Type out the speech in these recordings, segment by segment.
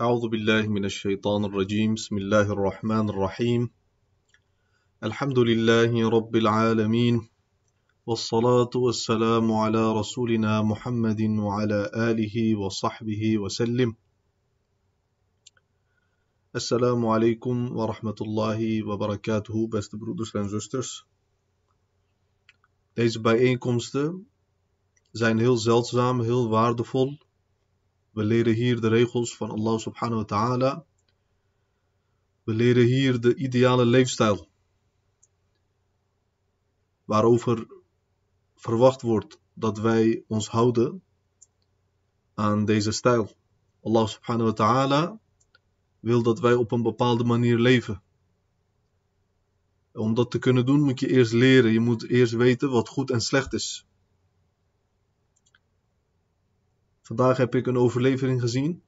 أعوذ بالله من الشيطان الرجيم. بسم الله الرحمن الرحيم. الحمد لله رب العالمين والصلاة والسلام على رسولنا محمد وعلى آله وصحبه وسلم. السلام عليكم ورحمة الله وبركاته best brothers and sisters. Deze bijeenkomsten zijn heel zeldzaam, heel waardevol. We leren hier de regels van Allah subhanahu wa ta'ala. We leren hier de ideale leefstijl. Waarover verwacht wordt dat wij ons houden aan deze stijl. Allah subhanahu wa ta'ala wil dat wij op een bepaalde manier leven. Om dat te kunnen doen moet je eerst leren. Je moet eerst weten wat goed en slecht is. Vandaag heb ik een overlevering gezien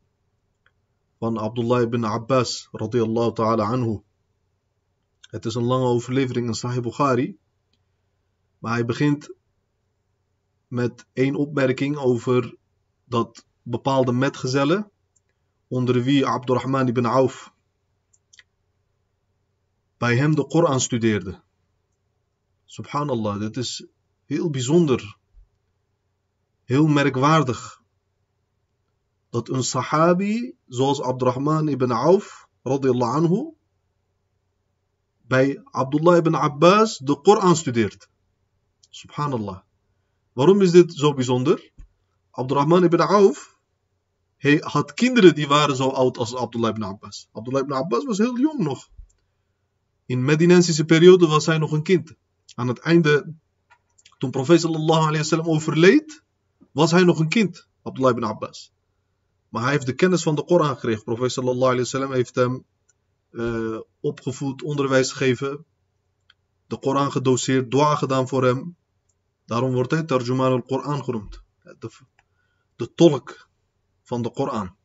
van Abdullah ibn Abbas radiyallahu ta'ala anhu. Het is een lange overlevering in Sahih Bukhari. Maar hij begint met één opmerking over dat bepaalde metgezellen onder wie Abdurrahman ibn Auf bij hem de Koran studeerde. Subhanallah, dit is heel bijzonder, heel merkwaardig. Dat een sahabi zoals Abdurrahman ibn Auf, radiyallahu anhu, bij Abdullah ibn Abbas de Koran studeert. Subhanallah. Waarom is dit zo bijzonder? Abdurrahman ibn Auf hij had kinderen die waren zo oud als Abdullah ibn Abbas. Abdullah ibn Abbas was heel jong nog. In Medinensische periode was hij nog een kind. Aan het einde, toen profeet sallallahu alayhi wasallam overleed, was hij nog een kind, Abdullah ibn Abbas. Maar hij heeft de kennis van de Koran gekregen. Profeet sallallahu alayhi wasallam heeft hem uh, opgevoed, onderwijs gegeven, de Koran gedoseerd, dua gedaan voor hem. Daarom wordt hij Tarjuman al-Koran genoemd. De, de tolk van de Koran.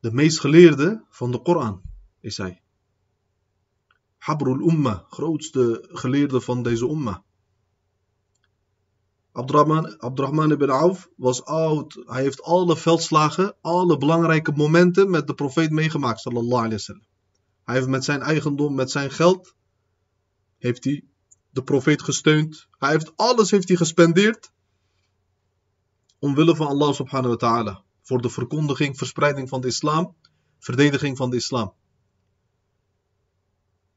De meest geleerde van de Koran is hij. Habrul Umma, grootste geleerde van deze Umma. Abdurrahman, Abdurrahman ibn Auf was oud. Hij heeft alle veldslagen, alle belangrijke momenten met de profeet meegemaakt, sallallahu alayhi wasallam. Hij heeft met zijn eigendom, met zijn geld, heeft hij de profeet gesteund. Hij heeft alles heeft hij gespendeerd omwille van Allah subhanahu wa ta'ala. Voor de verkondiging, verspreiding van de islam, verdediging van de islam.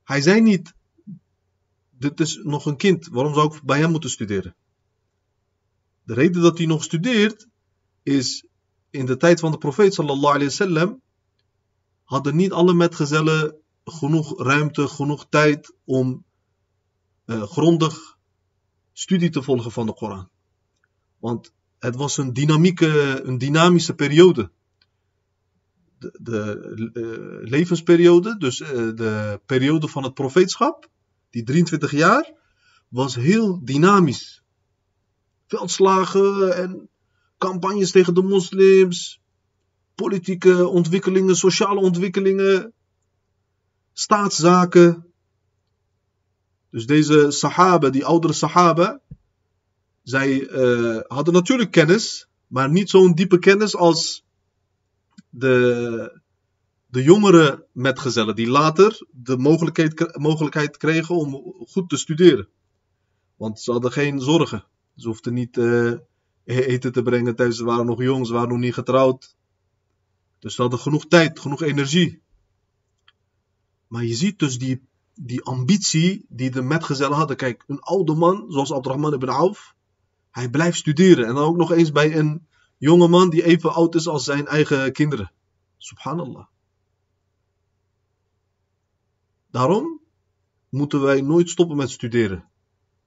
Hij zei niet, dit is nog een kind, waarom zou ik bij hem moeten studeren? De reden dat hij nog studeert, is in de tijd van de profeet sallallahu hadden niet alle metgezellen genoeg ruimte, genoeg tijd om uh, grondig studie te volgen van de Koran. Want het was een, dynamieke, een dynamische periode. De, de uh, levensperiode, dus uh, de periode van het profeetschap, die 23 jaar, was heel dynamisch. Veldslagen en campagnes tegen de moslims, politieke ontwikkelingen, sociale ontwikkelingen, staatszaken. Dus deze sahaba, die oudere sahaba, zij uh, hadden natuurlijk kennis, maar niet zo'n diepe kennis als de, de jongere metgezellen, die later de mogelijkheid, mogelijkheid kregen om goed te studeren. Want ze hadden geen zorgen. Ze hoefden niet uh, eten te brengen tijdens ze waren nog jong, ze waren nog niet getrouwd. Dus ze hadden genoeg tijd, genoeg energie. Maar je ziet dus die, die ambitie die de metgezellen hadden. Kijk, een oude man zoals Abdurrahman ibn Auf, hij blijft studeren. En dan ook nog eens bij een jonge man die even oud is als zijn eigen kinderen. Subhanallah. Daarom moeten wij nooit stoppen met studeren.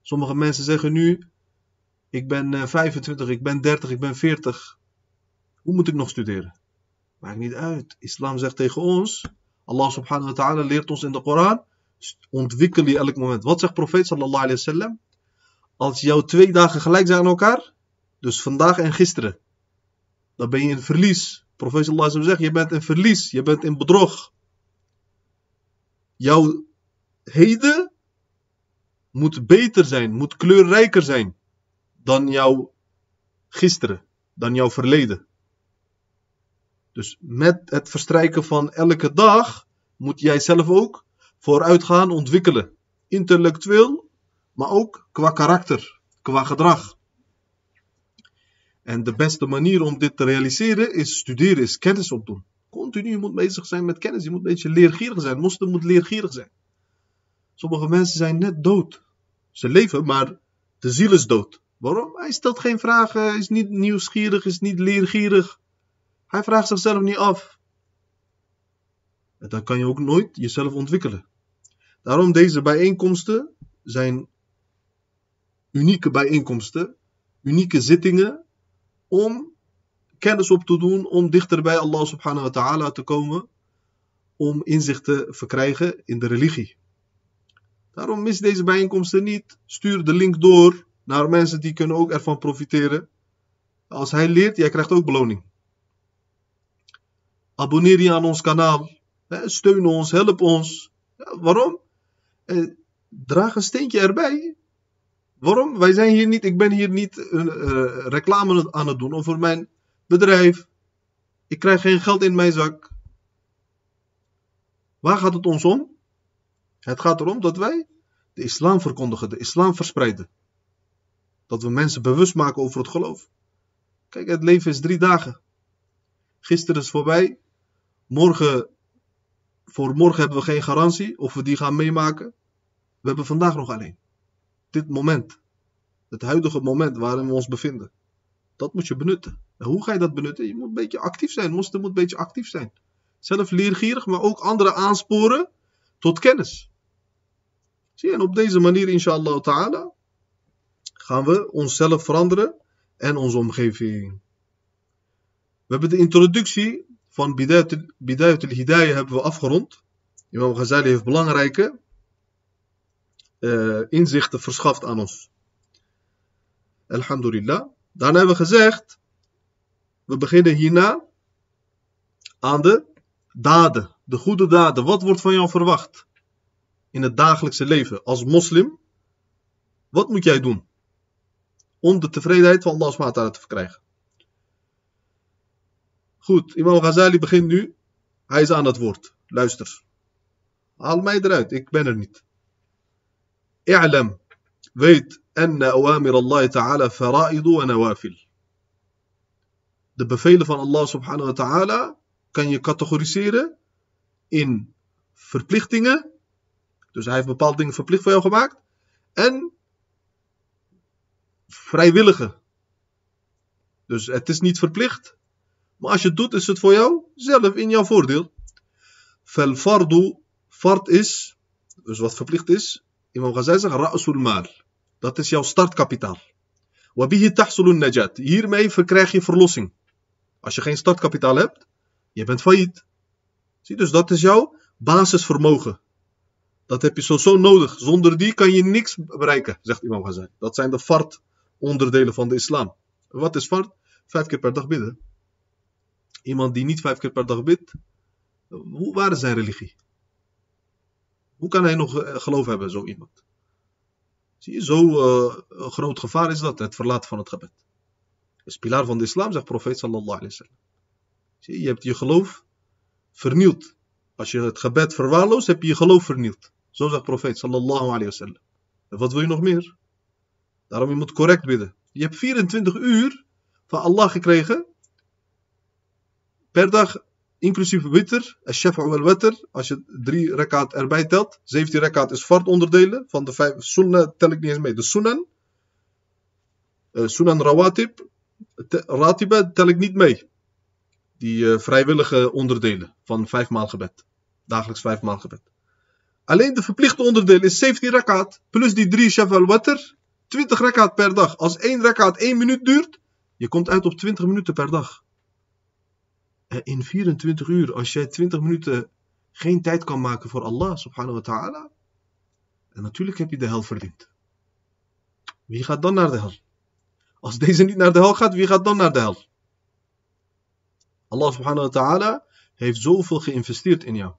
Sommige mensen zeggen nu: Ik ben 25, ik ben 30, ik ben 40. Hoe moet ik nog studeren? Maakt niet uit. Islam zegt tegen ons: Allah subhanahu wa ta'ala leert ons in de Koran: ontwikkel je elk moment. Wat zegt profeet sallallahu alayhi wa sallam? Als jouw twee dagen gelijk zijn aan elkaar, dus vandaag en gisteren, dan ben je in verlies. Profeet sallallahu alayhi wa zegt: Je bent in verlies, je bent in bedrog. Jouw heden moet beter zijn, moet kleurrijker zijn dan jouw gisteren, dan jouw verleden. Dus met het verstrijken van elke dag moet jij zelf ook vooruit gaan ontwikkelen. Intellectueel, maar ook qua karakter, qua gedrag. En de beste manier om dit te realiseren is studeren, is kennis opdoen. Continu, je moet bezig zijn met kennis. Je moet een beetje leergierig zijn. Moslim moet leergierig zijn. Sommige mensen zijn net dood. Ze leven, maar de ziel is dood. Waarom? Hij stelt geen vragen, is niet nieuwsgierig, is niet leergierig. Hij vraagt zichzelf niet af. En dan kan je ook nooit jezelf ontwikkelen. Daarom deze bijeenkomsten zijn unieke bijeenkomsten, unieke zittingen om kennis op te doen, om dichter bij Allah subhanahu wa ta'ala te komen, om inzicht te verkrijgen in de religie. Daarom mis deze bijeenkomsten niet. Stuur de link door naar mensen die kunnen ook ervan profiteren. Als hij leert, jij krijgt ook beloning. Abonneer je aan ons kanaal. Steun ons, help ons. waarom? Eh, draag een steentje erbij. Waarom? Wij zijn hier niet, ik ben hier niet uh, reclame aan het doen over mijn bedrijf. Ik krijg geen geld in mijn zak. Waar gaat het ons om? Het gaat erom dat wij de islam verkondigen, de islam verspreiden. Dat we mensen bewust maken over het geloof. Kijk, het leven is drie dagen. Gisteren is voorbij. Morgen, voor morgen hebben we geen garantie of we die gaan meemaken. We hebben vandaag nog alleen. Dit moment. Het huidige moment waarin we ons bevinden. Dat moet je benutten. En hoe ga je dat benutten? Je moet een beetje actief zijn. Moslim moet een beetje actief zijn. Zelf leergierig, maar ook anderen aansporen tot kennis. Zie je, en op deze manier, inshallah ta'ala, gaan we onszelf veranderen en onze omgeving. We hebben de introductie van Bidayat al-Hidayah hebben we afgerond. Imam Ghazali heeft belangrijke uh, inzichten verschaft aan ons. Alhamdulillah. Daarna hebben we gezegd, we beginnen hierna aan de daden, de goede daden. Wat wordt van jou verwacht in het dagelijkse leven als moslim? Wat moet jij doen om de tevredenheid van Allah SWT te verkrijgen? Goed, Imam Ghazali begint nu. Hij is aan het woord. Luister. Haal mij eruit, ik ben er niet. I'lam, weet, anna awamir Allah ta'ala fara'idu wa nawafil. De bevelen van Allah subhanahu wa ta'ala kan je categoriseren in verplichtingen. Dus hij heeft bepaalde dingen verplicht voor jou gemaakt. En vrijwillige. Dus het is niet verplicht. Maar als je het doet, is het voor jou zelf in jouw voordeel. Fel fardu, fard is, dus wat verplicht is, Imam Ghazali zegt, ra'sul mal. Dat is jouw startkapitaal. Wabihi tahsulun najat. Hiermee verkrijg je verlossing. Als je geen startkapitaal hebt, je bent failliet. Zie, dus dat is jouw basisvermogen. Dat heb je zo nodig. Zonder die kan je niks bereiken, zegt Imam Ghazali. Dat zijn de fard onderdelen van de islam. Wat is fard? Vijf keer per dag bidden. Iemand die niet vijf keer per dag bidt, hoe, waar is zijn religie? Hoe kan hij nog eh, geloof hebben, zo iemand? Zie je, zo uh, groot gevaar is dat, het verlaten van het gebed. Dat is pilaar van de islam, zegt profeet sallallahu alaihi wasallam. Zie je, je hebt je geloof vernield. Als je het gebed verwaarloost, heb je je geloof vernield. Zo zegt profeet sallallahu alaihi wasallam. En wat wil je nog meer? Daarom je moet correct bidden. Je hebt 24 uur van Allah gekregen per dag inclusief witr, al-shafa wal-witr, als je drie rakaat erbij telt. 17 rakaat is fard onderdelen, van de vijf sunnah tel ik niet eens mee. De sunan, uh, sunan rawatib, ratiba tel ik niet mee. Die uh, vrijwillige onderdelen van vijf maal gebed. Dagelijks vijf maal gebed. Alleen de verplichte onderdeel is 17 rakaat, plus die drie shafa al-witr, 20 rakaat per dag. Als één rakaat 1 minuut duurt, je komt uit op 20 minuten per dag in 24 uur, als jij 20 minuten geen tijd kan maken voor Allah subhanahu wa ta'ala, en natuurlijk heb je de hel verdiend. Wie gaat dan naar de hel? Als deze niet naar de hel gaat, wie gaat dan naar de hel? Allah subhanahu wa ta'ala heeft zoveel geïnvesteerd in jou.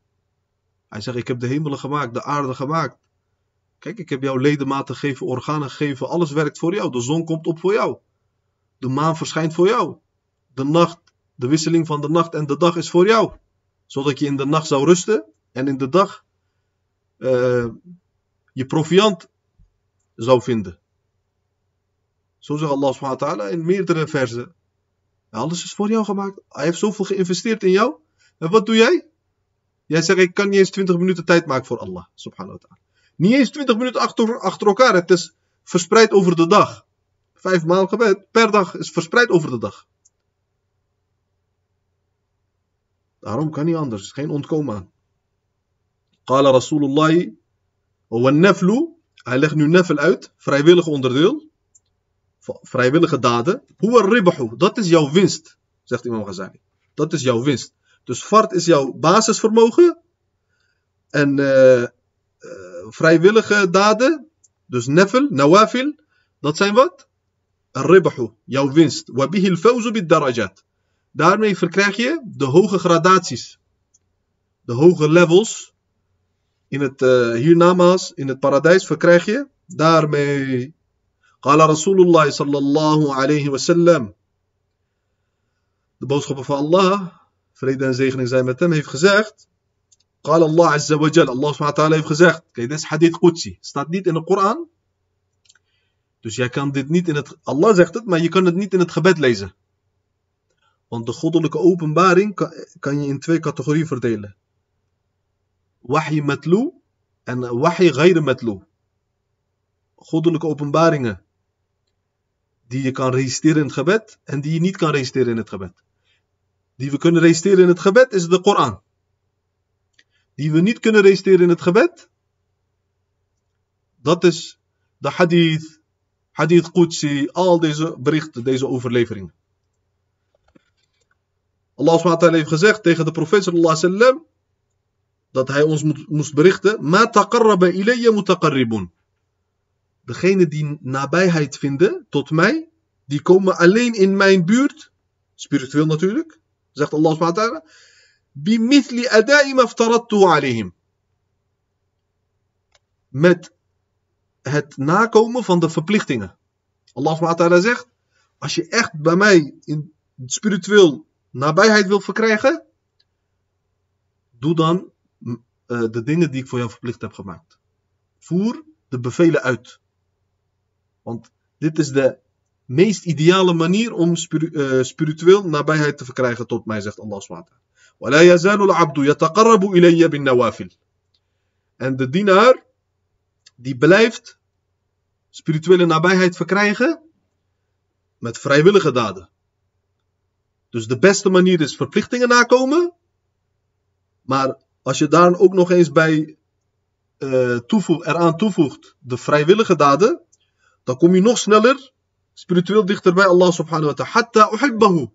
Hij zegt, ik heb de hemelen gemaakt, de aarde gemaakt. Kijk, ik heb jou ledematen gegeven, organen gegeven, alles werkt voor jou. De zon komt op voor jou. De maan verschijnt voor jou. De nacht De wisseling van de nacht en de dag is voor jou. Zodat je in de nacht zou rusten en in de dag uh, je proviant zou vinden. Zo zegt Allah subhanahu wa ta'ala in meerdere versen. Alles is voor jou gemaakt. Hij heeft zoveel geïnvesteerd in jou. En wat doe jij? Jij zegt, ik kan niet eens 20 minuten tijd maken voor Allah subhanahu wa ta'ala. Niet eens 20 minuten achter, achter elkaar. Het is verspreid over de dag. Vijf maal gebed per dag is verspreid over de dag. Daarom kan niet anders. Geen ontkomen aan. Qala Rasulullah. Wa naflu. Hij legt nu nafel uit. Vrijwillig onderdeel. Vrijwillige daden. Huwa ribahu. Dat is jouw winst. Zegt Imam Ghazali. Dat is jouw winst. Dus fart is jouw basisvermogen. En uh, vrijwillige daden. Dus nafel, nawafil. Dat zijn wat? Ribahu. Jouw winst. Wabihi al-fawzu bid-darajat. Daarmee verkrijg je de hoge gradaties. De hoge levels. In het uh, hiernamaals, in het paradijs, verkrijg je daarmee. Qala Rasulullah sallallahu alayhi wa sallam. De boodschapper van Allah, vrede en zegening zijn met hem, heeft gezegd. Qala Allah. Allah heeft gezegd. Kijk, dit is hadith Qudsi. Staat niet in de Koran. Dus jij kan dit niet in het. Allah zegt het, maar je kan het niet in het gebed lezen. Want de goddelijke openbaring kan, kan je in twee categorieën verdelen. Wahi matlu en wahi ghayr matlu. Goddelijke openbaringen die je kan registreren in het gebed en die je niet kan registreren in het gebed. Die we kunnen registreren in het gebed is de Koran. Die we niet kunnen registreren in het gebed, dat is de hadith, hadith Qudsi, al deze berichten, deze overleveringen. Allah SWT heeft gezegd tegen de profeet sallallahu alaihi wasallam dat hij ons moest berichten: Ma taqarraba ilayya mutaqarribun. Degene die nabijheid vinden tot mij, die komen alleen in mijn buurt, spiritueel natuurlijk, zegt Allah Bimithli adai maftarattu alayhim. Met het nakomen van de verplichtingen. Allah SWT zegt, als je echt bij mij in spiritueel nabijheid wil verkrijgen, doe dan uh, de dingen die ik voor jou verplicht heb gemaakt. Voer de bevelen uit. Want dit is de meest ideale manier om uh, spiritueel nabijheid te verkrijgen tot mij, zegt Allah SWT. ولا يزال العبد يتقرب إلي بالنوافل. En de dienaar, die blijft spirituele nabijheid verkrijgen met vrijwillige daden. Dus de beste manier is verplichtingen nakomen. Maar als je daar ook nog eens bij uh, toevoeg, eraan toevoegt de vrijwillige daden, dan kom je nog sneller spiritueel dichter bij Allah subhanahu wa ta'ala. Hatta uhibbahu.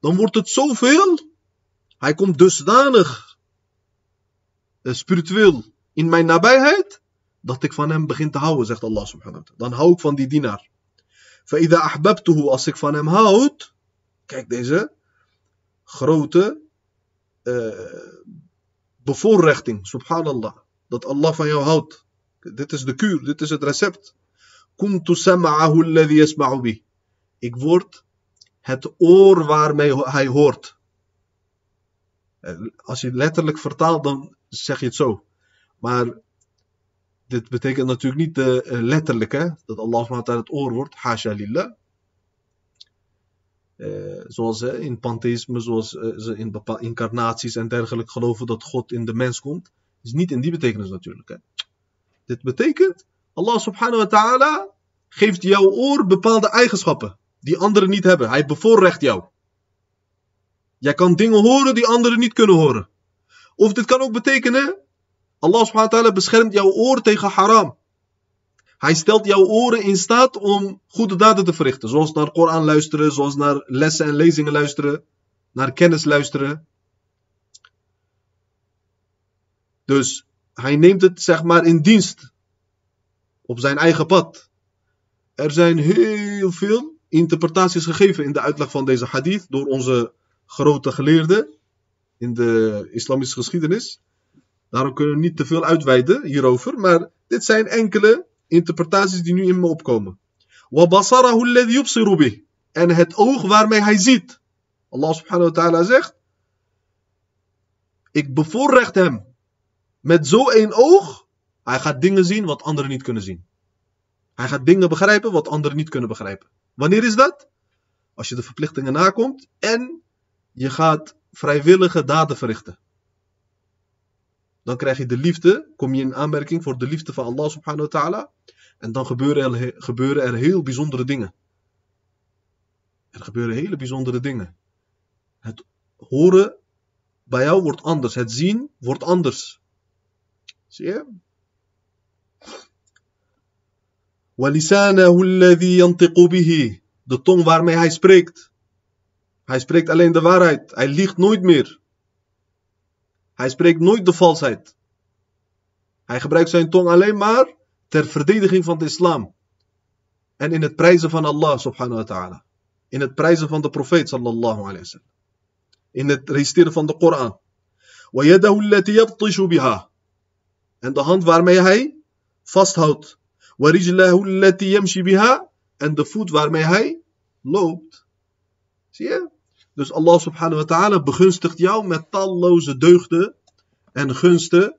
Dan wordt het zoveel. Hij komt dusdanig uh, spiritueel in mijn nabijheid, dat ik van hem begin te houden, zegt Allah subhanahu wa ta'ala. Dan hou ik van die dienaar. فإذا أحببته als ik van hem houd, Kijk, deze grote uh, bevoorrechting, subhanallah. Dat Allah van jou houdt. Dit is de kuur, dit is het recept. Kuntu sam'ahu alladhi yasma'u bih. Ik word het oor waarmee hij hoort. Als je letterlijk vertaalt, dan zeg je het zo. Maar dit betekent natuurlijk niet de letterlijk, hè? dat Allah het oor wordt. Hasha zoals in pantheïsme, zoals ze in bepaalde incarnaties en dergelijke geloven dat God in de mens komt, is niet in die betekenis natuurlijk. Hè. Dit betekent, Allah subhanahu wa ta'ala geeft jouw oor bepaalde eigenschappen die anderen niet hebben. Hij bevoorrecht jou. Jij kan dingen horen die anderen niet kunnen horen. Of dit kan ook betekenen, Allah subhanahu wa ta'ala beschermt jouw oor tegen haram. Hij stelt jouw oren in staat om goede daden te verrichten. Zoals naar Koran luisteren, zoals naar lessen en lezingen luisteren, naar kennis luisteren. Dus hij neemt het zeg maar in dienst. Op zijn eigen pad. Er zijn heel veel interpretaties gegeven in de uitleg van deze hadith door onze grote geleerden in de islamitische geschiedenis. Daarom kunnen we niet te veel uitweiden hierover, maar dit zijn enkele interpretaties die nu in me opkomen. En het oog waarmee hij ziet. Allah subhanahu wa ta'ala zegt, ik bevoorrecht hem met zo één oog, hij gaat dingen zien wat anderen niet kunnen zien. Hij gaat dingen begrijpen wat anderen niet kunnen begrijpen. Wanneer is dat? Als je de verplichtingen nakomt en je gaat vrijwillige daden verrichten. Dan krijg je de liefde, kom je in aanmerking voor de liefde van Allah subhanahu wa ta'ala. En dan gebeuren er, gebeuren er heel bijzondere dingen. Er gebeuren hele bijzondere dingen. Het horen bij jou wordt anders. Het zien wordt anders. Zie je? وَلِسَانَهُ الَّذِي يَنْطِقُ بِهِ De tong waarmee hij spreekt. Hij spreekt alleen de waarheid. Hij liegt nooit meer. Hij spreekt nooit de valsheid. Hij gebruikt zijn tong alleen maar ter verdediging van de islam. En in het prijzen van Allah subhanahu wa ta'ala. In het prijzen van de profeet sallallahu alayhi wa sallam. In het respecteren van de Koran. En de hand waarmee hij vasthoudt. En de voet waarmee hij loopt. Zie je? Dus Allah subhanahu wa ta'ala begunstigt jou met talloze deugden en gunsten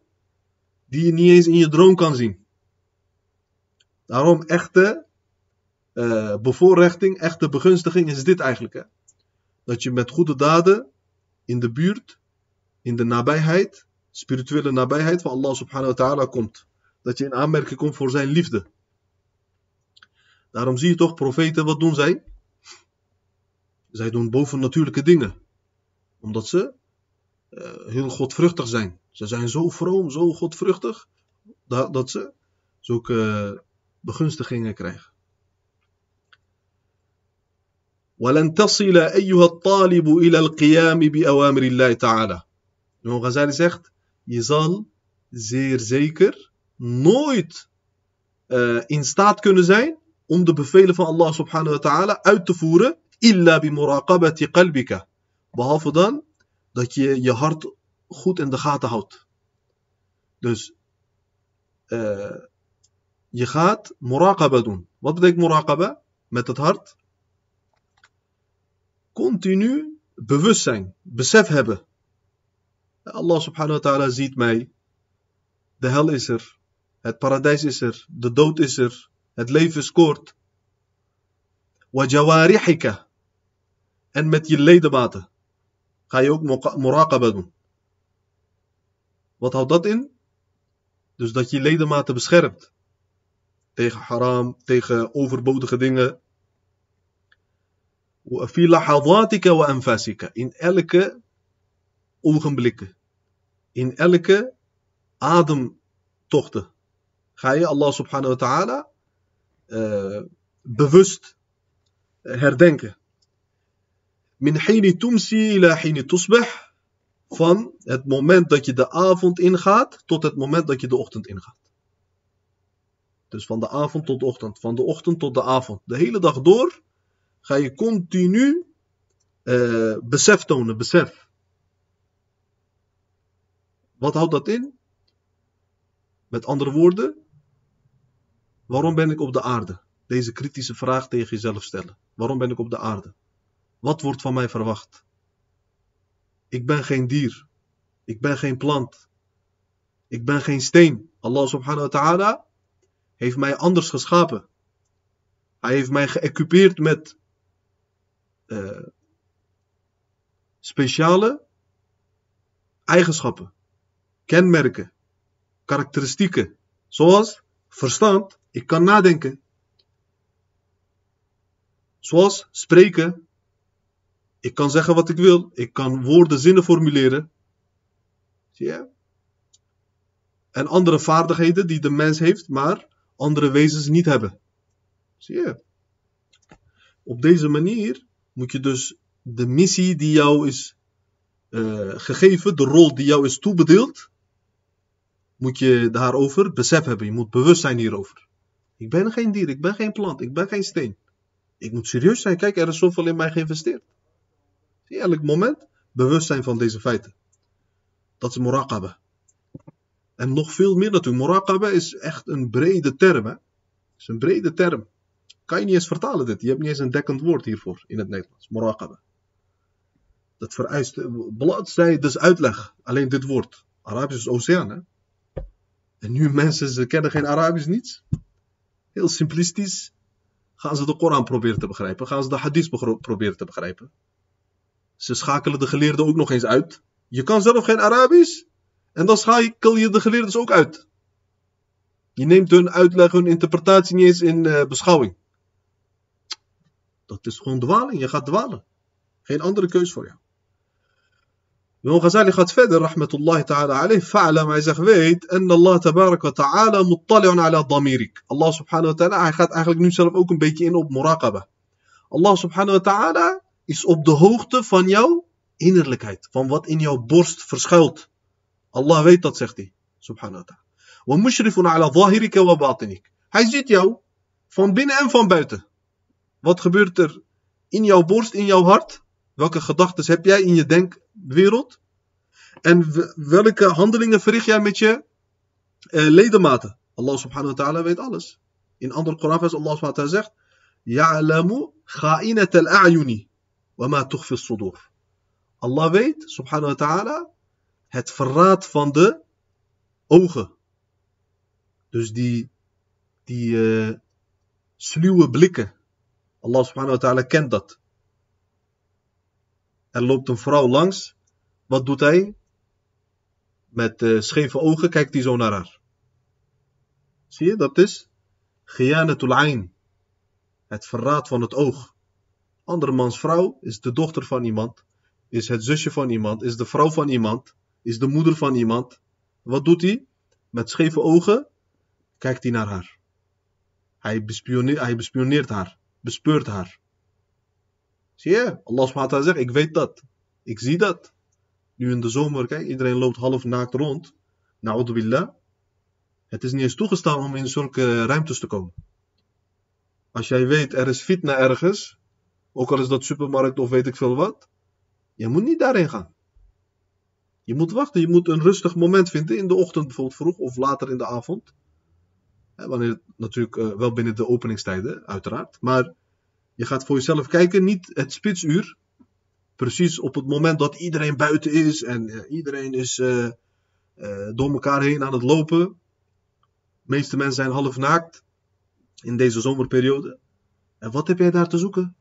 die je niet eens in je droom kan zien. Daarom echte uh, bevoorrechting, echte begunstiging is dit eigenlijk. Hè? Dat je met goede daden in de buurt, in de nabijheid, spirituele nabijheid van Allah subhanahu wa ta'ala komt. Dat je in aanmerking komt voor zijn liefde. Daarom zie je toch, profeten, wat doen zij? Zij doen bovennatuurlijke dingen. Omdat ze uh, heel godvruchtig zijn. Ze zijn zo vroom, zo godvruchtig, dat, dat ze zulke uh, begunstigingen krijgen. ولن تصل أيها الطالب إلى القيام بأوامر الله تعالى. Imam Ghazali zegt, je zal zeer zeker nooit uh, in staat kunnen zijn om de bevelen van Allah subhanahu wa ta'ala uit te voeren illa bi muraqabati qalbika. Behalve dan dat je je hart goed in de gaten houdt. Dus uh, je gaat muraqaba doen. Wat betekent muraqaba? Met het hart. Continu bewust zijn, besef hebben. Allah subhanahu wa ta'ala ziet mij. De hel is er. Het paradijs is er. De dood is er. Het leven is kort. Wajawarihika. En met je ledematen ga je ook muraqaba doen. Wat houdt dat in? Dus dat je ledematen beschermt. Tegen haram, tegen overbodige dingen. In elke ogenblikken. In elke ademtochten. Ga je Allah subhanahu wa ta'ala uh, bewust herdenken. Min hini tumsi ila. Van het moment dat je de avond ingaat tot het moment dat je de ochtend ingaat. Dus van de avond tot de ochtend, van de ochtend tot de avond. De hele dag door ga je continu uh, besef tonen, besef. Wat houdt dat in? Met andere woorden, waarom ben ik op de aarde? Deze kritische vraag tegen jezelf stellen. Waarom ben ik op de aarde? Wat wordt van mij verwacht? Ik ben geen dier. Ik ben geen plant. Ik ben geen steen. Allah subhanahu wa ta'ala heeft mij anders geschapen. Hij heeft mij geëquipeerd met uh, speciale eigenschappen, kenmerken, karakteristieken, zoals verstand, ik kan nadenken, zoals spreken, ik kan zeggen wat ik wil. Ik kan woorden, zinnen formuleren. Zie je? En andere vaardigheden die de mens heeft, maar andere wezens niet hebben. Zie je? Op deze manier moet je dus de missie die jou is uh, gegeven, de rol die jou is toebedeeld, moet je daarover besef hebben. Je moet bewust zijn hierover. Ik ben geen dier, ik ben geen plant, ik ben geen steen. Ik moet serieus zijn. Kijk, er is zoveel in mij geïnvesteerd. Zie elk moment bewust zijn van deze feiten. Dat is muraqaba. En nog veel meer natuurlijk. Muraqaba is echt een brede term. Hè? Is een brede term. Kan je niet eens vertalen dit. Je hebt niet eens een dekkend woord hiervoor in het Nederlands. Muraqaba. Dat vereist bladzijde dus uitleg. Alleen dit woord. Arabisch is oceaan. Hè? En nu mensen, ze kennen geen Arabisch niets. Heel simplistisch. Gaan ze de Koran proberen te begrijpen. Gaan ze de hadith proberen te begrijpen. Ze schakelen de geleerden ook nog eens uit. Je kan zelf geen Arabisch. En dan schakel je de geleerden ook uit. Je neemt hun uitleg, hun interpretatie niet eens in uh, beschouwing. Dat is gewoon dwaling. Je gaat dwalen. Geen andere keus voor jou. Imam Ghazali gaat verder, rahmatullahi ta'ala alayh. Fa'lam, hij zegt, weet, en Allah tabarak wa ta'ala muttali'un ala damirik. Allah subhanahu wa ta'ala, hij gaat eigenlijk nu zelf ook een beetje in op muraqaba. Allah subhanahu wa ta'ala is op de hoogte van jouw innerlijkheid. Van wat in jouw borst verschuilt. Allah weet dat, zegt hij. Subhanahu wa ta'ala. Hij ziet jou van binnen en van buiten. Wat gebeurt er in jouw borst, in jouw hart? Welke gedachten heb jij in je denkwereld? En welke handelingen verricht jij met je uh, ledematen? Allah subhanahu wa ta'ala weet alles. In andere Koran vers Allah subhanahu wa ta'ala zegt: Ya'lamu kha'inat al-a'yuni wa ma tukhfi sudur Allah weet, subhanahu wa ta'ala, het verraad van de ogen. Dus die, die uh, sluwe blikken. Allah subhanahu wa ta'ala kent dat. Er loopt een vrouw langs. Wat doet hij? Met uh, scheve ogen kijkt hij zo naar haar. Zie je, dat is Giyanatul Ain. Het verraad van het oog. Andermans vrouw is de dochter van iemand. Is het zusje van iemand. Is de vrouw van iemand. Is de moeder van iemand. Wat doet hij? Met scheve ogen kijkt hij naar haar. Hij bespioneert, hij bespioneert haar. Bespeurt haar. Zie je? Allah subhanahu zegt, ik weet dat. Ik zie dat. Nu in de zomer, kijk, iedereen loopt half naakt rond. Na'udhu billah. Het is niet eens toegestaan om in zulke ruimtes te komen. Als jij weet, er is fitna ergens, ook al is dat supermarkt of weet ik veel wat, je moet niet daarheen gaan. Je moet wachten, je moet een rustig moment vinden, in de ochtend bijvoorbeeld vroeg of later in de avond. Wanneer natuurlijk uh, wel binnen de openingstijden, uiteraard. Maar je gaat voor jezelf kijken, niet het spitsuur. Precies op het moment dat iedereen buiten is en uh, iedereen is uh, door elkaar heen aan het lopen. De meeste mensen zijn half naakt in deze zomerperiode. En wat heb jij daar te zoeken?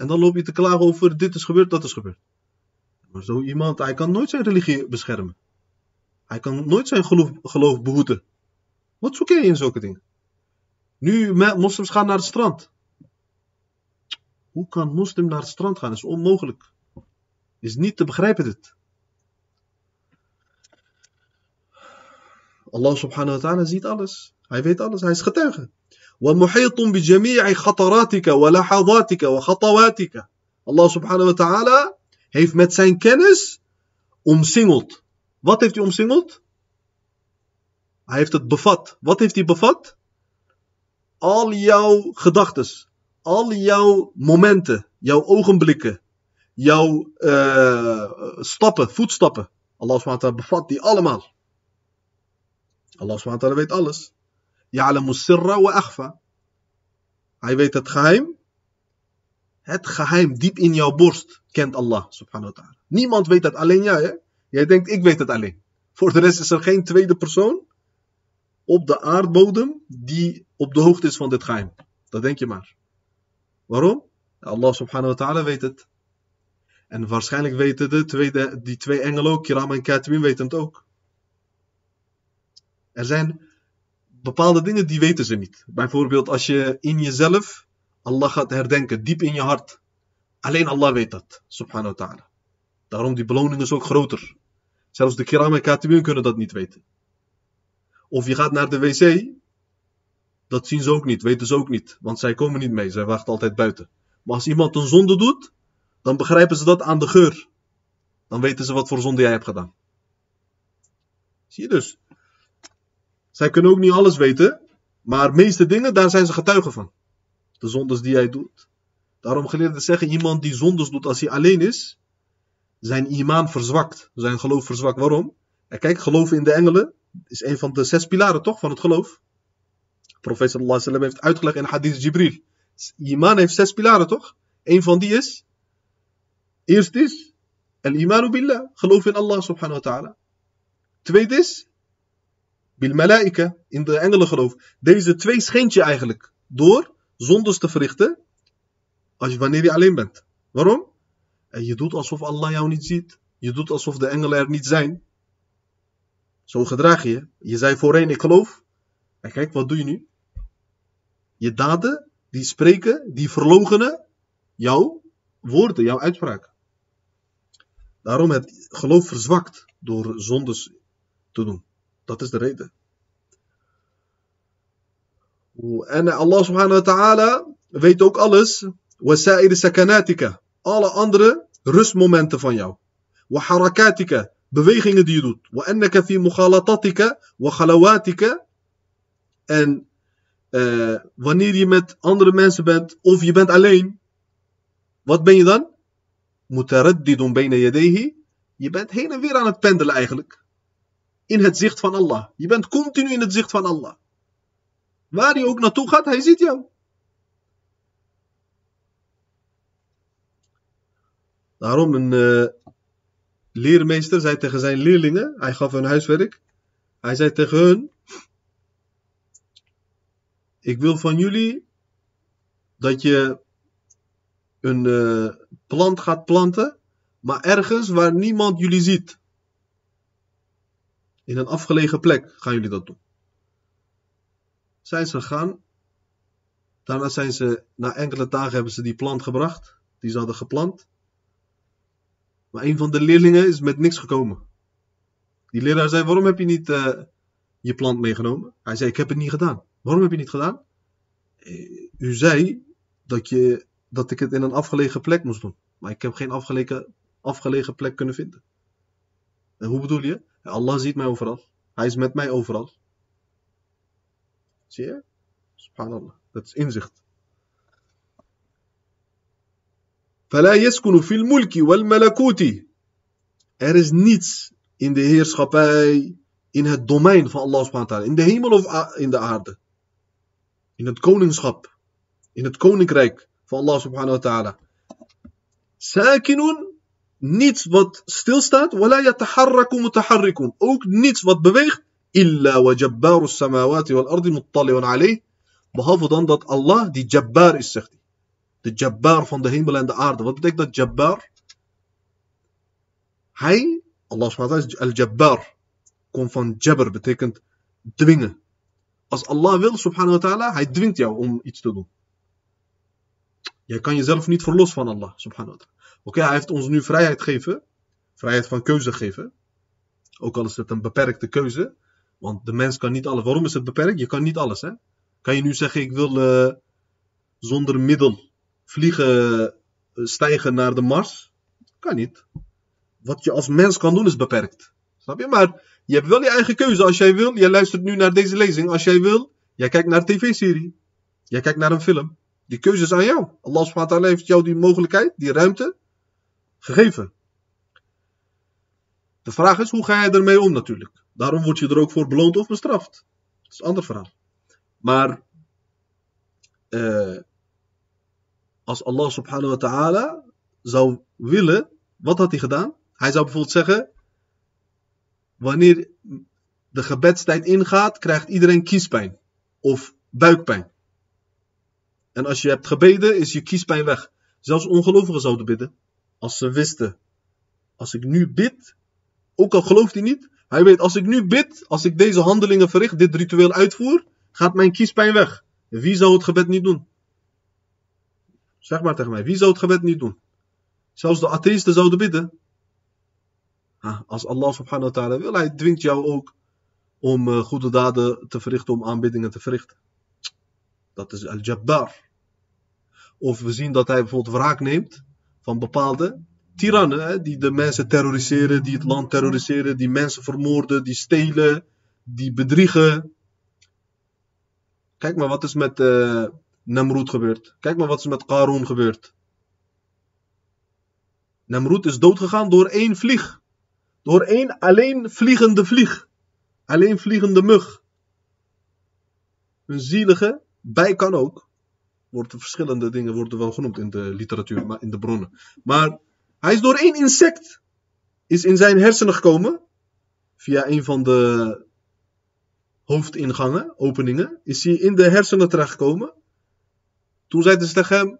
En dan loop je te klagen over dit is gebeurd, dat is gebeurd. Maar zo iemand, hij kan nooit zijn religie beschermen. Hij kan nooit zijn geloof, geloof behoeden. Wat zoek jij in zulke dingen? Nu, moslims gaan naar het strand. Hoe kan moslim naar het strand gaan? Dat is onmogelijk. Is niet te begrijpen dit. Allah subhanahu wa ta'ala ziet alles. Hij weet alles. Hij is getuige. ومحيط بجميع خطراتك ولحظاتك وخطواتك. Allah subhanahu wa ta'ala heeft met zijn kennis omsingeld. Wat heeft hij omsingeld? Hij heeft het bevat. Wat heeft hij bevat? Al jouw gedachten, al jouw momenten, jouw ogenblikken, jouw uh, stappen, voetstappen. Allah SWT bevat die allemaal. Allah SWT weet alles. Ya'lamu sirra wa akhfa. Hij weet het geheim. Het geheim diep in jouw borst kent Allah subhanahu wa ta'ala. Niemand weet dat, alleen jij. Hè? Jij denkt, ik weet het alleen. Voor de rest is er geen tweede persoon op de aardbodem die op de hoogte is van dit geheim. Dat denk je maar. Waarom? Allah subhanahu wa ta'ala weet het. En waarschijnlijk weten de twee, die twee engelen ook, Kiram en Katwin weten het ook. Er zijn bepaalde dingen die weten ze niet. Bijvoorbeeld als je in jezelf Allah gaat herdenken, diep in je hart. Alleen Allah weet dat, subhanahu wa ta'ala. Daarom die beloning is ook groter. Zelfs de Kiram en Katwin kunnen dat niet weten. Of je gaat naar de wc. Dat zien ze ook niet, weten ze ook niet. Want zij komen niet mee, zij wachten altijd buiten. Maar als iemand een zonde doet, dan begrijpen ze dat aan de geur. Dan weten ze wat voor zonde jij hebt gedaan. Zie je dus. Zij kunnen ook niet alles weten, maar meeste dingen, daar zijn ze getuigen van. De zondes die jij doet. Daarom geleerden zeggen, iemand die zondes doet als hij alleen is, zijn imaan verzwakt, zijn geloof verzwakt. Waarom? En kijk, geloven in de engelen, is een van de zes pilaren toch van het geloof. Alaihi heeft uitgelegd in hadith Jibril. Iman heeft zes pilaren toch? Een van die is Eerst is al-imanu billah, geloof in Allah subhanahu wa ta'ala. Tweede is bil in de engelen geloof. Deze twee schendt je eigenlijk door zondes te verrichten als je, wanneer je alleen bent. Waarom? En je doet alsof Allah jou niet ziet. Je doet alsof de engelen er niet zijn. Zo gedraag je. Je zei voorheen ik geloof. En kijk, wat doe je nu? Je daden, die spreken, die verlogenen jouw woorden, jouw uitspraak. Daarom het geloof verzwakt door zondes te doen. Dat is de reden. En Allah subhanahu wa ta'ala weet ook alles. Wasa'ir sakanatika. Alle andere rustmomenten van jou. Wa harakatika. Bewegingen die je doet. Fi mukhalatatika wa khalawatika. En uh, wanneer je met andere mensen bent of je bent alleen. Wat ben je dan? Mutaraddidun bayna yadehi. Je bent heen en weer aan het pendelen eigenlijk. In het zicht van Allah. Je bent continu in het zicht van Allah. Waar hij ook naartoe gaat, hij ziet jou. Daarom een uh, leermeester zei tegen zijn leerlingen, hij gaf hun huiswerk, hij zei tegen hun, ik wil van jullie dat je een uh, plant gaat planten, maar ergens waar niemand jullie ziet. In een afgelegen plek gaan jullie dat doen zijn ze gegaan. Daarna zijn ze, na enkele dagen hebben ze die plant gebracht. Die ze hadden geplant. Maar een van de leerlingen is met niks gekomen. Die leraar zei, waarom heb je niet uh, je plant meegenomen? Hij zei, ik heb het niet gedaan. Waarom heb je niet gedaan? Eh, u zei dat, je, dat ik het in een afgelegen plek moest doen. Maar ik heb geen afgelegen, afgelegen plek kunnen vinden. En hoe bedoel je? Allah ziet mij overal. Hij is met mij overal. Zie je? Subhanallah. Dat is inzicht. فلا يسكن في الملك والملكوت Er is niets in de heerschappij, in het domein van Allah subhanahu wa ta'ala. In de hemel of in de aarde. In het koningschap. In het koninkrijk van Allah subhanahu wa ta'ala. Sakinun, niets wat stilstaat. Wala yataharraku mutaharrikun. Ook niets wat beweegt. Wa jabbaru samawati wal ardi muttali'un alayh. Behalve dan dat Allah die jabbar is, zegt hij. De jabbar van de hemel en de aarde. Wat betekent dat jabbar? Hij, Allah subhanahu is al-jabbar. Komt van jabber, betekent dwingen. Als Allah wil, subhanahu wa ta'ala, hij dwingt jou om iets te doen. Je kan jezelf niet verlossen van Allah, subhanahu wa ta'ala. Oké, hij heeft ons nu vrijheid gegeven. Vrijheid van keuze geven. Ook al is het een beperkte keuze. Want de mens kan niet alles. Waarom is het beperkt? Je kan niet alles. Hè? Kan je nu zeggen, ik wil uh, zonder middel vliegen, uh, stijgen naar de Mars? Kan niet. Wat je als mens kan doen is beperkt. Snap je? Maar je hebt wel je eigen keuze als jij wil. Jij luistert nu naar deze lezing. Als jij wil, jij kijkt naar een tv-serie. Jij kijkt naar een film. Die keuze is aan jou. Allah subhanahu heeft jou die mogelijkheid, die ruimte gegeven. De vraag is, hoe ga je ermee om natuurlijk? Daarom word je er ook voor beloond of bestraft. Dat is een ander verhaal. Maar uh, als Allah subhanahu wa ta'ala zou willen, wat had hij gedaan? Hij zou bijvoorbeeld zeggen, wanneer de gebedstijd ingaat, krijgt iedereen kiespijn of buikpijn. En als je hebt gebeden, is je kiespijn weg. Zelfs ongelovigen zouden bidden. Als ze wisten, als ik nu bid, ook al gelooft hij niet, hij weet, als ik nu bid, als ik deze handelingen verricht, dit ritueel uitvoer, gaat mijn kiespijn weg. Wie zou het gebed niet doen? Zeg maar tegen mij, wie zou het gebed niet doen? Zelfs de atheïsten zouden bidden. als Allah subhanahu wa ta'ala wil, hij dwingt jou ook om uh, goede daden te verrichten, om aanbiddingen te verrichten. Dat is al-Jabbar. Of we zien dat hij bijvoorbeeld wraak neemt van bepaalde tirannen, die de mensen terroriseren, die het land terroriseren, die mensen vermoorden, die stelen, die bedriegen. Kijk maar wat is met uh, gebeurd. Kijk maar wat is met Qarun gebeurd. Namrud is doodgegaan door één vlieg. Door één alleen vliegende vlieg. Alleen vliegende mug. Een zielige bij kan ook. Worden verschillende dingen worden wel genoemd in de literatuur, maar in de bronnen. Maar Hij is door één insect is in zijn hersenen gekomen. Via een van de hoofdingangen, openingen. Is hij in de hersenen terechtgekomen. Toen zeiden ze tegen hem.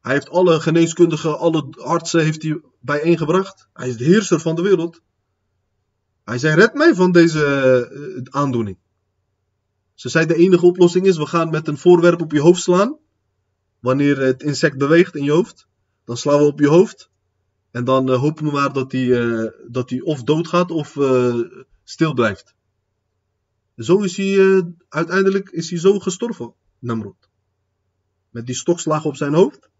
Hij heeft alle geneeskundigen, alle artsen heeft hij bijeengebracht. Hij is de heerser van de wereld. Hij zei, red mij van deze eh, aandoening. Ze zei, de enige oplossing is, we gaan met een voorwerp op je hoofd slaan. Wanneer het insect beweegt in je hoofd. Dan slaan we op je hoofd. En dan uh, hopen we maar dat hij uh, dat of doodgaat of uh, stil blijft. Zo is hij, uiteindelijk is hij zo gestorven, Namrud. Met die stokslag op zijn hoofd.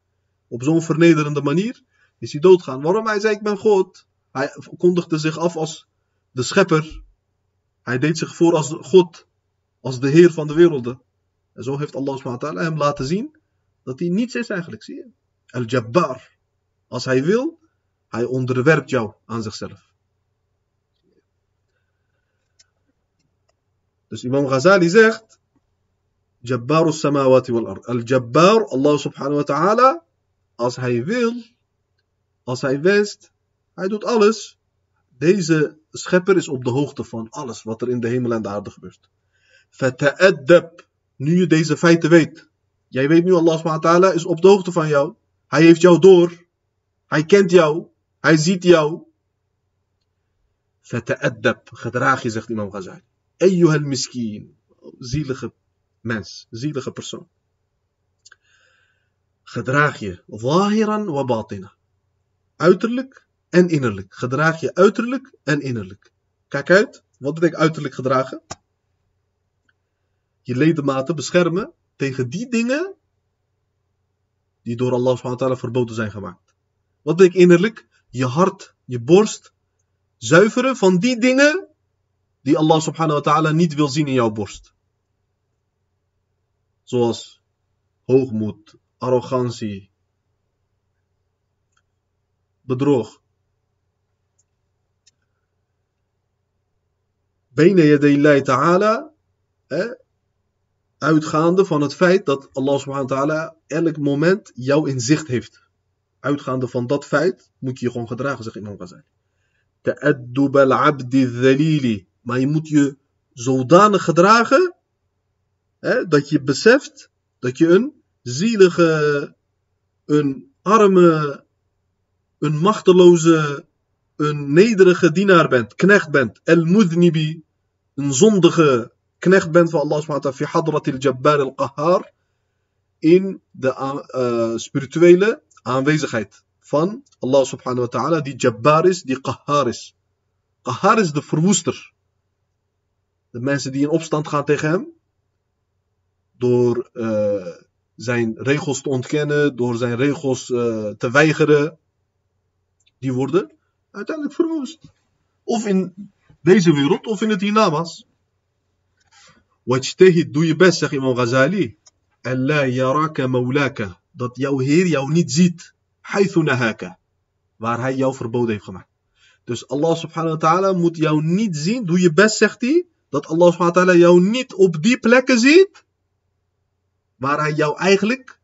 Op zo'n vernederende manier is hij doodgaan. Waarom? Hij zei, ik ben God. Hij kondigde zich af als de schepper. Hij deed zich voor als God. Als de Heer van de werelden. En zo heeft Allah SWT hem laten zien dat hij niets is eigenlijk. Zie je? Al-Jabbar. Als hij wil, hij onderwerpt jou aan zichzelf. Dus Imam Ghazali zegt. Jabbar samawati wal ard. Al-Jabbar, Allah subhanahu wa ta'ala. Als hij wil, als hij wenst, hij doet alles. Deze schepper is op de hoogte van alles wat er in de hemel en de aarde gebeurt. Fata'addab. Nu je deze feiten weet. Jij weet nu, Allah subhanahu is op de hoogte van jou. Hij heeft jou door. Hij kent jou. Hij ziet jou. Fata'addab. Gedraag je, zegt Imam Ghazali. Eyyuhal miskin. Zielige mens. Zielige persoon. Gedraag je. Zahiran wa batina. Uiterlijk en innerlijk. Gedraag je uiterlijk en innerlijk. Kijk uit. Wat betekent uiterlijk gedragen? Je ledematen beschermen tegen die dingen die door Allah subhanahu verboden zijn gemaakt. Wat betekent innerlijk? Je hart, je borst zuiveren van die dingen die Allah subhanahu wa ta'ala niet wil zien in jouw borst. Zoals hoogmoed, arrogantie, bedrog. Bene yadaylai ta'ala, uitgaande van het feit dat Allah subhanahu wa ta'ala elk moment jou in zicht heeft. Uitgaande van dat feit moet je je gewoon gedragen, zegt Imam Ghazali. Ta'addub al-abdi dhalili. Maar je moet je zodanig gedragen hè, dat je beseft dat je een zielige, een arme, een machteloze, een nederige dienaar bent, knecht bent. El-mudnibi, een zondige knecht bent van Allah subhanahu jabbar al-qahar. In de uh, spirituele aanwezigheid van Allah subhanahu wa ta'ala, die jabbar is, die qahar is. Qahar is de verwoester. De mensen die in opstand gaan tegen hem, door uh, zijn regels te ontkennen, door zijn regels uh, te weigeren, die worden uiteindelijk verwoest. Of in deze wereld, of in het hiernamaals. Wajtahid, doe je best, zegt Imam Ghazali. Allah yaraka maulaka. Dat jouw Heer jou niet ziet. Waar hij jou verboden heeft gemaakt. Dus Allah subhanahu wa ta'ala moet jou niet zien. Doe je best, zegt hij. Dat Allah subhanahu wa ta'ala jou niet op die plekken ziet. Waar hij jou eigenlijk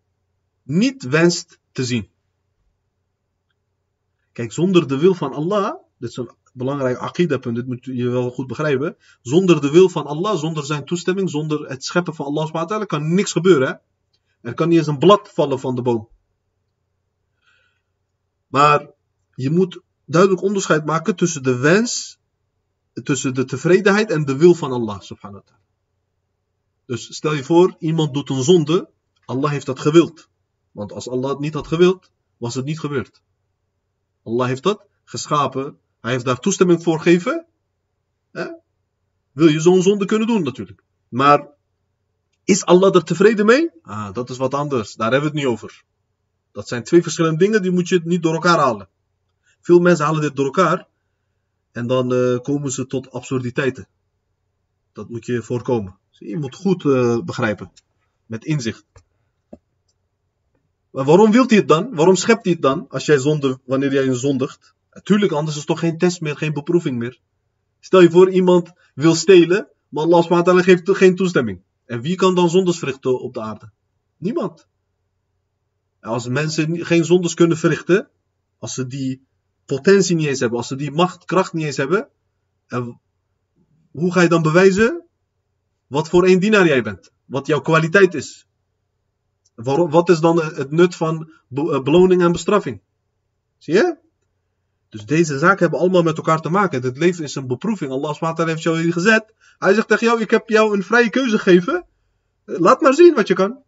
niet wenst te zien. Kijk, zonder de wil van Allah. Dit is een belangrijk aqidapunt, dit moet je wel goed begrijpen. Zonder de wil van Allah, zonder zijn toestemming, zonder het scheppen van Allah kan niks gebeuren. Hè? Er kan niet eens een blad vallen van de boom. Maar je moet duidelijk onderscheid maken tussen de wens, tussen de tevredenheid en de wil van Allah subhanahu wa ta'ala. Dus stel je voor, iemand doet een zonde, Allah heeft dat gewild. Want als Allah het niet had gewild, was het niet gebeurd. Allah heeft dat geschapen, hij heeft daar toestemming voor gegeven. Wil je zo'n zonde kunnen doen natuurlijk. Maar is Allah er tevreden mee? Ah, dat is wat anders. Daar hebben we het niet over. Dat zijn twee verschillende dingen, die moet je niet door elkaar halen. Veel mensen halen dit door elkaar. En dan uh, komen ze tot absurditeiten. Dat moet je voorkomen. Je moet goed uh, begrijpen. Met inzicht. Maar waarom wilt hij het dan? Waarom schept hij het dan? Als jij zonde, wanneer jij zondigt. Natuurlijk, anders is het toch geen test meer, geen beproeving meer. Stel je voor, iemand wil stelen, maar Allah SWT geeft geen toestemming. En wie kan dan zondes verrichten op de aarde? Niemand. Als mensen geen zondes kunnen verrichten, als ze die potentie niet eens hebben, als ze die macht, kracht niet eens hebben, en hoe ga je dan bewijzen wat voor één dienaar jij bent? Wat jouw kwaliteit is? Wat is dan het nut van eh, beloning en bestraffing? Zie je? Dus deze zaken hebben allemaal met elkaar te maken. Het leven is een beproeving. Allah SWT heeft jou hier gezet. Hij zegt tegen jou, ik heb jou een vrije keuze gegeven. Laat maar zien wat je kan.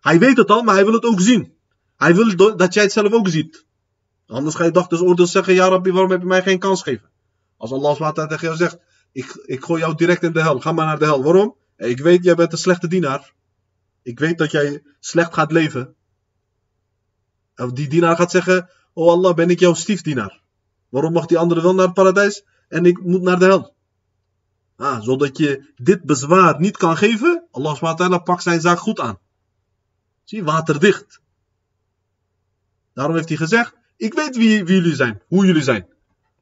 Hij weet het al, maar hij wil het ook zien. Hij wil dat jij het zelf ook ziet. Anders ga je dag dus oordeel zeggen, ja Rabbi, waarom heb je mij geen kans gegeven? Als Allah SWT tegen jou zegt, ik, ik gooi jou direct in de hel, ga maar naar de hel. Waarom? Ik weet, jij bent een slechte dienaar. Ik weet dat jij slecht gaat leven. Of die dienaar gaat zeggen, oh Allah, ben ik jouw stiefdienaar. Waarom mag die andere wel naar het paradijs en ik moet naar de hel? Ah, zodat je dit bezwaar niet kan geven, Allah SWT pakt zijn zaak goed aan. Zie, waterdicht. Daarom heeft hij gezegd, ik weet wie, wie jullie zijn, hoe jullie zijn.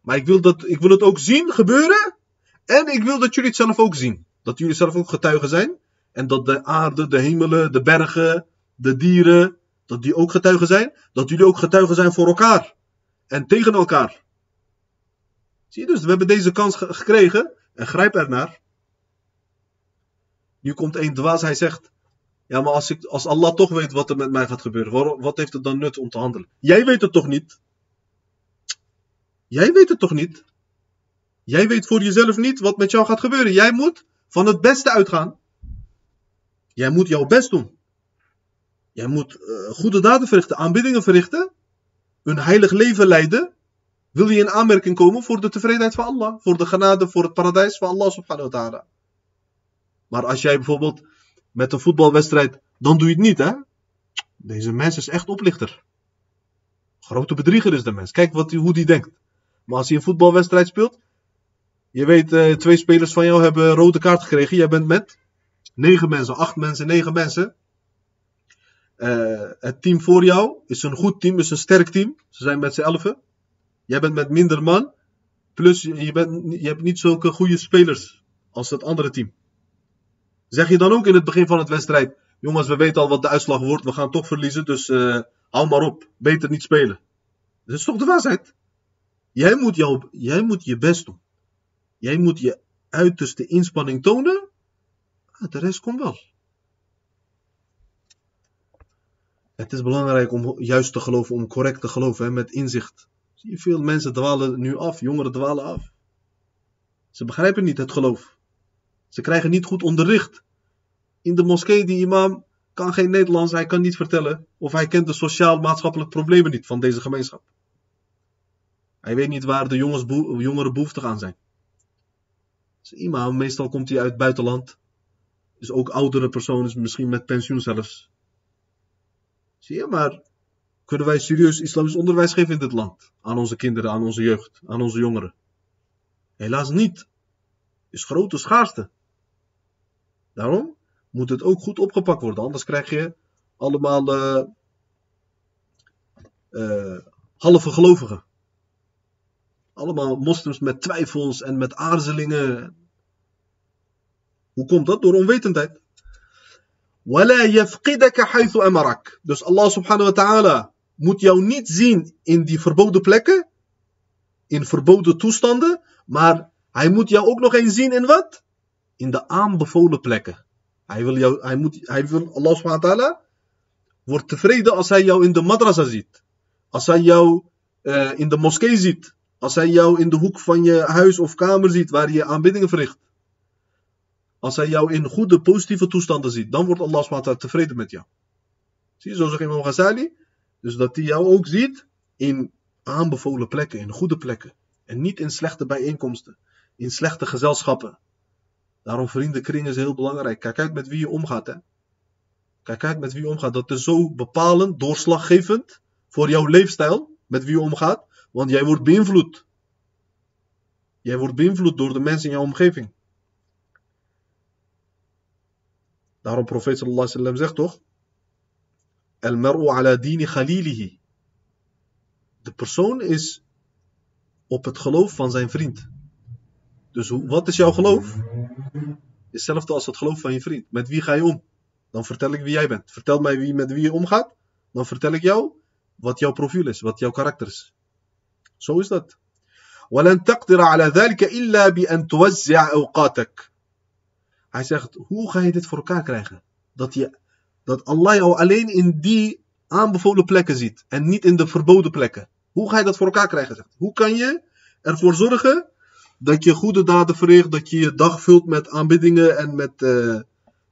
Maar ik wil, dat, ik wil het ook zien gebeuren. En ik wil dat jullie het zelf ook zien. Dat jullie zelf ook getuigen zijn. En dat de aarde, de hemelen, de bergen, de dieren, dat die ook getuigen zijn. Dat jullie ook getuigen zijn voor elkaar. En tegen elkaar. Zie je dus, we hebben deze kans gekregen. En grijp ernaar. Nu komt een dwaas, hij zegt. Ja, maar als, ik, als Allah toch weet wat er met mij gaat gebeuren, wat heeft het dan nut om te handelen? Jij weet het toch niet? Jij weet het toch niet? Jij weet voor jezelf niet wat met jou gaat gebeuren. Jij moet van het beste uitgaan. Jij moet jouw best doen. Jij moet uh, goede daden verrichten, aanbiddingen verrichten, een heilig leven leiden. Wil je in aanmerking komen voor de tevredenheid van Allah, voor de genade, voor het paradijs van Allah subhanahu wa ta'ala. Maar als jij bijvoorbeeld met een voetbalwedstrijd, dan doe je het niet hè. Deze mens is echt oplichter. Grote bedrieger is de mens. Kijk wat, hoe die denkt. Maar als hij een voetbalwedstrijd speelt, je weet, uh, twee spelers van jou hebben rode kaart gekregen. Jij bent met negen mensen, acht mensen, negen mensen. Uh, het team voor jou is een goed team, is een sterk team. Ze zijn met z'n elfen. Jij bent met minder man. Plus, je, bent, je hebt niet zulke goede spelers als het andere team. Zeg je dan ook in het begin van het wedstrijd: Jongens, we weten al wat de uitslag wordt, we gaan toch verliezen, dus uh, hou maar op. Beter niet spelen. Dat is toch de waarheid? Jij moet, jou, jij moet je best doen. Jij moet je uiterste inspanning tonen. Ah, de rest komt wel. Het is belangrijk om juist te geloven, om correct te geloven, hè, met inzicht. Zie je, veel mensen dwalen nu af, jongeren dwalen af. Ze begrijpen niet het geloof. Ze krijgen niet goed onderricht. In de moskee, die imam kan geen Nederlands, hij kan niet vertellen. Of hij kent de sociaal-maatschappelijke problemen niet van deze gemeenschap. Hij weet niet waar de jongens jongeren behoeftig aan zijn. Dus imam, meestal komt hij uit het buitenland. Dus ook oudere personen, misschien met pensioen zelfs. Zie je, maar kunnen wij serieus islamisch onderwijs geven in dit land? Aan onze kinderen, aan onze jeugd, aan onze jongeren? Helaas niet. Is grote schaarste. Daarom moet het ook goed opgepakt worden. Anders krijg je allemaal uh, uh, halve gelovigen. Allemaal moslims met twijfels en met aarzelingen. Hoe komt dat? Door onwetendheid. Dus Allah subhanahu wa ta'ala moet jou niet zien in die verboden plekken. In verboden toestanden. Maar hij moet jou ook nog eens zien in wat? In de aanbevolen plekken. Hij wil jou, hij moet, hij wil, Allah subhanahu wa ta'ala wordt tevreden als hij jou in de madrasa ziet. Als hij jou uh, in de moskee ziet. Als hij jou in de hoek van je huis of kamer ziet waar je aanbiddingen verricht. Als hij jou in goede, positieve toestanden ziet, dan wordt Allah tevreden met jou. Zie je, zo zegt Imam Ghazali. Dus dat hij jou ook ziet in aanbevolen plekken, in goede plekken. En niet in slechte bijeenkomsten, in slechte gezelschappen. Daarom vriendenkring is heel belangrijk. Kijk uit met wie je omgaat. Hè? Kijk uit met wie je omgaat. Dat is zo bepalend, doorslaggevend voor jouw leefstijl, met wie je omgaat. Want jij wordt beïnvloed. Jij wordt beïnvloed door de mensen in jouw omgeving. Daarom profeet sallallahu alaihi wasallam zegt toch? El mar'u ala dini khalilihi. De persoon is op het geloof van zijn vriend. Dus wat is jouw geloof? Hetzelfde als het geloof van je vriend. Met wie ga je om? Dan vertel ik wie jij bent. Vertel mij wie, met wie je omgaat. Dan vertel ik jou wat jouw profiel is, wat jouw karakter is. Zo is dat. ولن تقدر على ذلك إلا بأن توزع أوقاتك. Hij zegt, hoe ga je dit voor elkaar krijgen? Dat, je, dat Allah jou alleen in die aanbevolen plekken ziet en niet in de verboden plekken. Hoe ga je dat voor elkaar krijgen? Zegt. Hoe kan je ervoor zorgen dat je goede daden verricht, dat je je dag vult met aanbiddingen en met uh,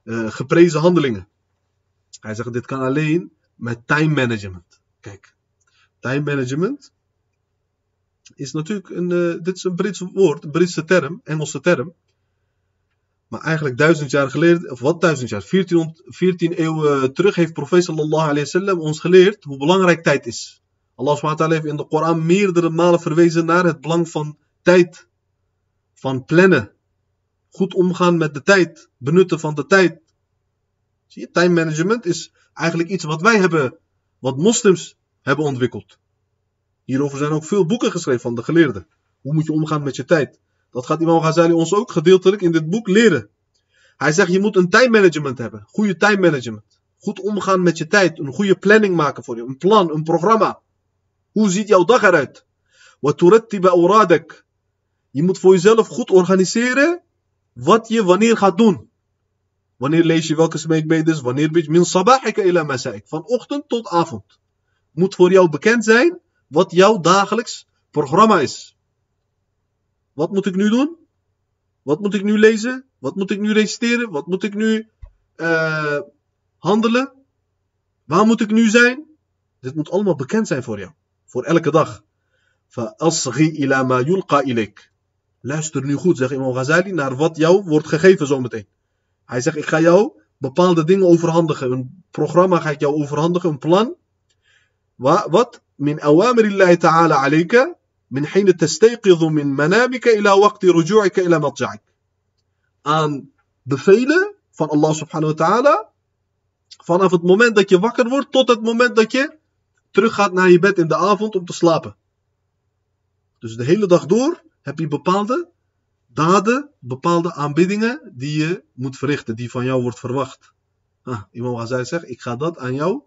uh, geprezen handelingen? Hij zegt, dit kan alleen met time management. Kijk, time management is natuurlijk een, uh, dit is een Brits woord, een Britse term, Engelse term. Maar eigenlijk duizend jaar geleden, of wat duizend jaar, 14, 14 eeuwen terug heeft profeet sallallahu alayhi ons geleerd hoe belangrijk tijd is. Allah subhanahu heeft in de Koran meerdere malen verwezen naar het belang van tijd. Van plannen. Goed omgaan met de tijd. Benutten van de tijd. Zie je, time management is eigenlijk iets wat wij hebben, wat moslims hebben ontwikkeld. Hierover zijn ook veel boeken geschreven van de geleerden. Hoe moet je omgaan met je tijd? Dat gaat Imam Ghazali ons ook gedeeltelijk in dit boek leren. Hij zegt je moet een time management hebben. Goede time management. Goed omgaan met je tijd. Een goede planning maken voor je. Een plan, een programma. Hoe ziet jouw dag eruit? Je moet voor jezelf goed organiseren wat je wanneer gaat doen. Wanneer lees je welke smeekbedes? Wanneer ben je min sabahika ila masaik? Van ochtend tot avond. Moet voor jou bekend zijn wat jouw dagelijks programma is. Wat moet ik nu doen? Wat moet ik nu lezen? Wat moet ik nu reciteren? Wat moet ik nu uh, handelen? Waar moet ik nu zijn? Dit moet allemaal bekend zijn voor jou. Voor elke dag. فَأَصْغِ إِلَى مَا يُلْقَى إِلَيْكَ Luister nu goed, zegt Imam Ghazali, naar wat jou wordt gegeven zometeen. Hij zegt, ik ga jou bepaalde dingen overhandigen. Een programma ga ik jou overhandigen, een plan. Wat? من أوامر الله تعالى عليك من حين تستيقظ من منامك إلى وقت رجوعك إلى مضجعك. Aan bevelen van Allah subhanahu wa ta'ala. Vanaf het moment dat je wakker wordt tot het moment dat je teruggaat naar je bed in de avond om te slapen. Dus de hele dag door heb je bepaalde daden, bepaalde aanbiddingen die je moet verrichten, die van jou wordt verwacht. Ah, Imam Ghazali zegt, ik ga dat aan jou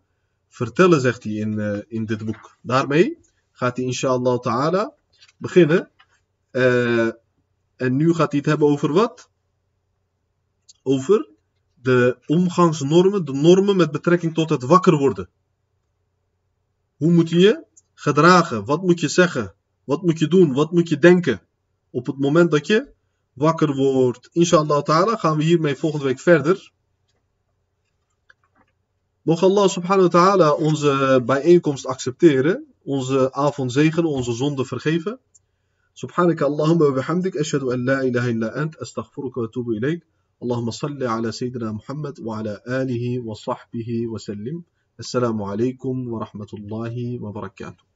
vertellen, zegt hij in, uh, in dit boek. Daarmee gaat hij inshallah ta'ala beginnen. Uh, en nu gaat hij het hebben over wat? Over de omgangsnormen, de normen met betrekking tot het wakker worden. Hoe moet je je gedragen? Wat moet je zeggen? Wat moet je doen? Wat moet je denken? Op het moment dat je wakker wordt. Inshallah ta'ala gaan we hiermee volgende week verder. Mocht Allah subhanahu wa ta'ala onze bijeenkomst accepteren, onze avond zegenen, onze zonde vergeven. سبحانك اللهم وبحمدك أشهد أن لا إله إلا أنت أستغفرك وأتوب إليك اللهم صل على سيدنا محمد وعلى آله وصحبه وسلم السلام عليكم ورحمة الله وبركاته